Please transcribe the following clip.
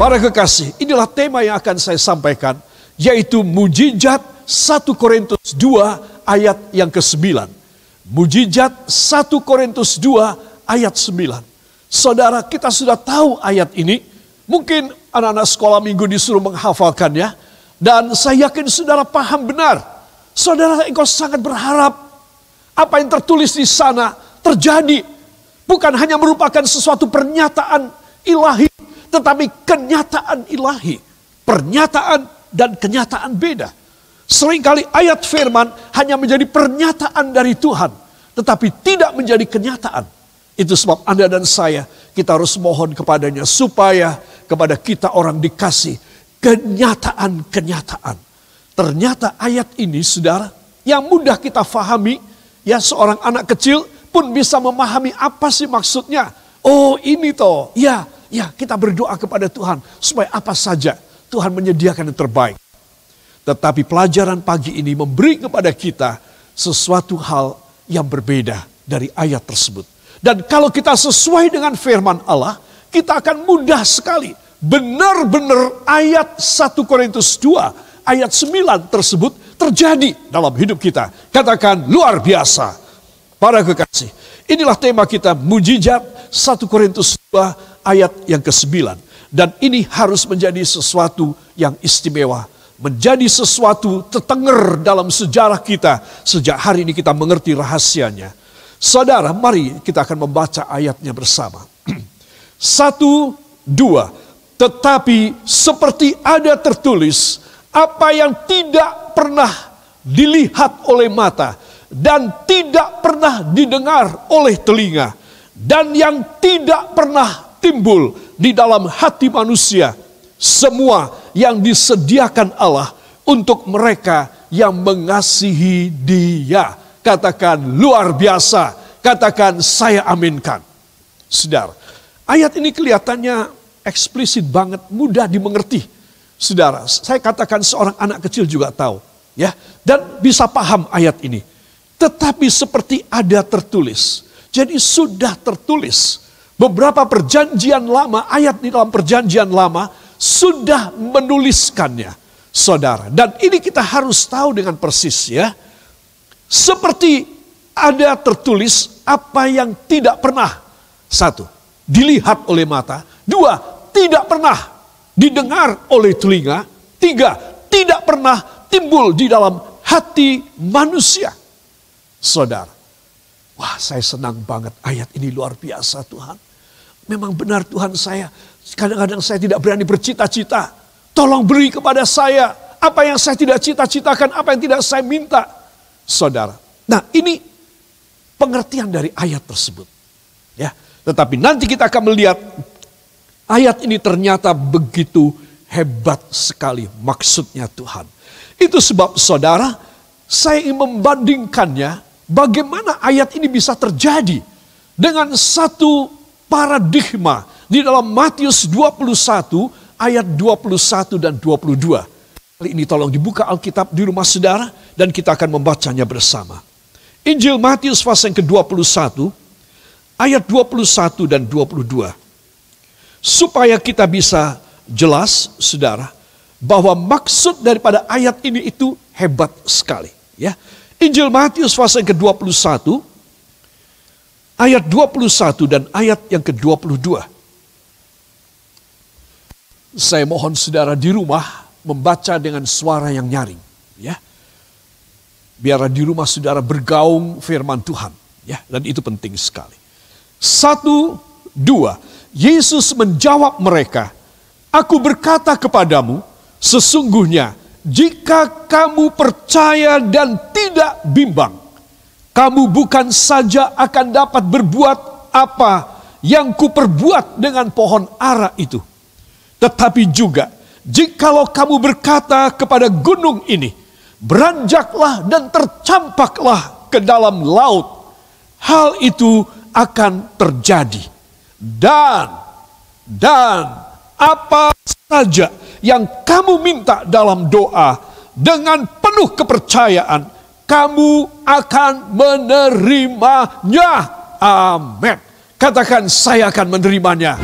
Para kekasih, inilah tema yang akan saya sampaikan, yaitu mujizat 1 Korintus 2 ayat yang ke-9. Mujizat 1 Korintus 2 ayat 9. Saudara, kita sudah tahu ayat ini. Mungkin anak-anak sekolah minggu disuruh menghafalkannya. Dan saya yakin saudara paham benar. Saudara, engkau sangat berharap apa yang tertulis di sana terjadi. Bukan hanya merupakan sesuatu pernyataan ilahi, tetapi kenyataan ilahi. Pernyataan dan kenyataan beda. Seringkali ayat firman hanya menjadi pernyataan dari Tuhan, tetapi tidak menjadi kenyataan. Itu sebab Anda dan saya, kita harus mohon kepadanya supaya kepada kita orang dikasih kenyataan-kenyataan. Ternyata ayat ini saudara, yang mudah kita fahami, ya seorang anak kecil pun bisa memahami apa sih maksudnya. Oh ini toh, ya, ya kita berdoa kepada Tuhan supaya apa saja Tuhan menyediakan yang terbaik. Tetapi pelajaran pagi ini memberi kepada kita sesuatu hal yang berbeda dari ayat tersebut. Dan kalau kita sesuai dengan firman Allah, kita akan mudah sekali. Benar-benar ayat 1 Korintus 2, ayat 9 tersebut terjadi dalam hidup kita. Katakan luar biasa. Para kekasih, inilah tema kita mujizat 1 Korintus 2 ayat yang ke-9. Dan ini harus menjadi sesuatu yang istimewa menjadi sesuatu tetenger dalam sejarah kita sejak hari ini kita mengerti rahasianya. Saudara, mari kita akan membaca ayatnya bersama. Satu, dua. Tetapi seperti ada tertulis, apa yang tidak pernah dilihat oleh mata dan tidak pernah didengar oleh telinga dan yang tidak pernah timbul di dalam hati manusia semua yang disediakan Allah untuk mereka yang mengasihi Dia. Katakan luar biasa, katakan saya aminkan. Saudara, ayat ini kelihatannya eksplisit banget, mudah dimengerti. Saudara, saya katakan seorang anak kecil juga tahu, ya, dan bisa paham ayat ini. Tetapi seperti ada tertulis. Jadi sudah tertulis. Beberapa perjanjian lama, ayat di dalam perjanjian lama sudah menuliskannya, saudara. Dan ini kita harus tahu dengan persis ya. Seperti ada tertulis apa yang tidak pernah. Satu, dilihat oleh mata. Dua, tidak pernah didengar oleh telinga. Tiga, tidak pernah timbul di dalam hati manusia. Saudara, wah saya senang banget ayat ini luar biasa Tuhan. Memang benar Tuhan saya Kadang-kadang saya tidak berani bercita-cita. Tolong beri kepada saya apa yang saya tidak cita-citakan, apa yang tidak saya minta. Saudara. Nah ini pengertian dari ayat tersebut. Ya, Tetapi nanti kita akan melihat ayat ini ternyata begitu hebat sekali maksudnya Tuhan. Itu sebab saudara, saya ingin membandingkannya bagaimana ayat ini bisa terjadi dengan satu paradigma di dalam Matius 21 ayat 21 dan 22. Kali ini tolong dibuka Alkitab di rumah saudara dan kita akan membacanya bersama. Injil Matius pasal yang ke-21 ayat 21 dan 22. Supaya kita bisa jelas saudara bahwa maksud daripada ayat ini itu hebat sekali. Ya, Injil Matius pasal yang ke-21 ayat 21 dan ayat yang ke-22. Saya mohon saudara di rumah membaca dengan suara yang nyaring, ya. Biar di rumah saudara bergaung firman Tuhan, ya, dan itu penting sekali. Satu, dua. Yesus menjawab mereka, Aku berkata kepadamu, sesungguhnya jika kamu percaya dan tidak bimbang, kamu bukan saja akan dapat berbuat apa yang kuperbuat dengan pohon ara itu tetapi juga, jikalau kamu berkata kepada gunung ini, beranjaklah dan tercampaklah ke dalam laut, hal itu akan terjadi. Dan, dan apa saja yang kamu minta dalam doa dengan penuh kepercayaan, kamu akan menerimanya. Amin. Katakan saya akan menerimanya.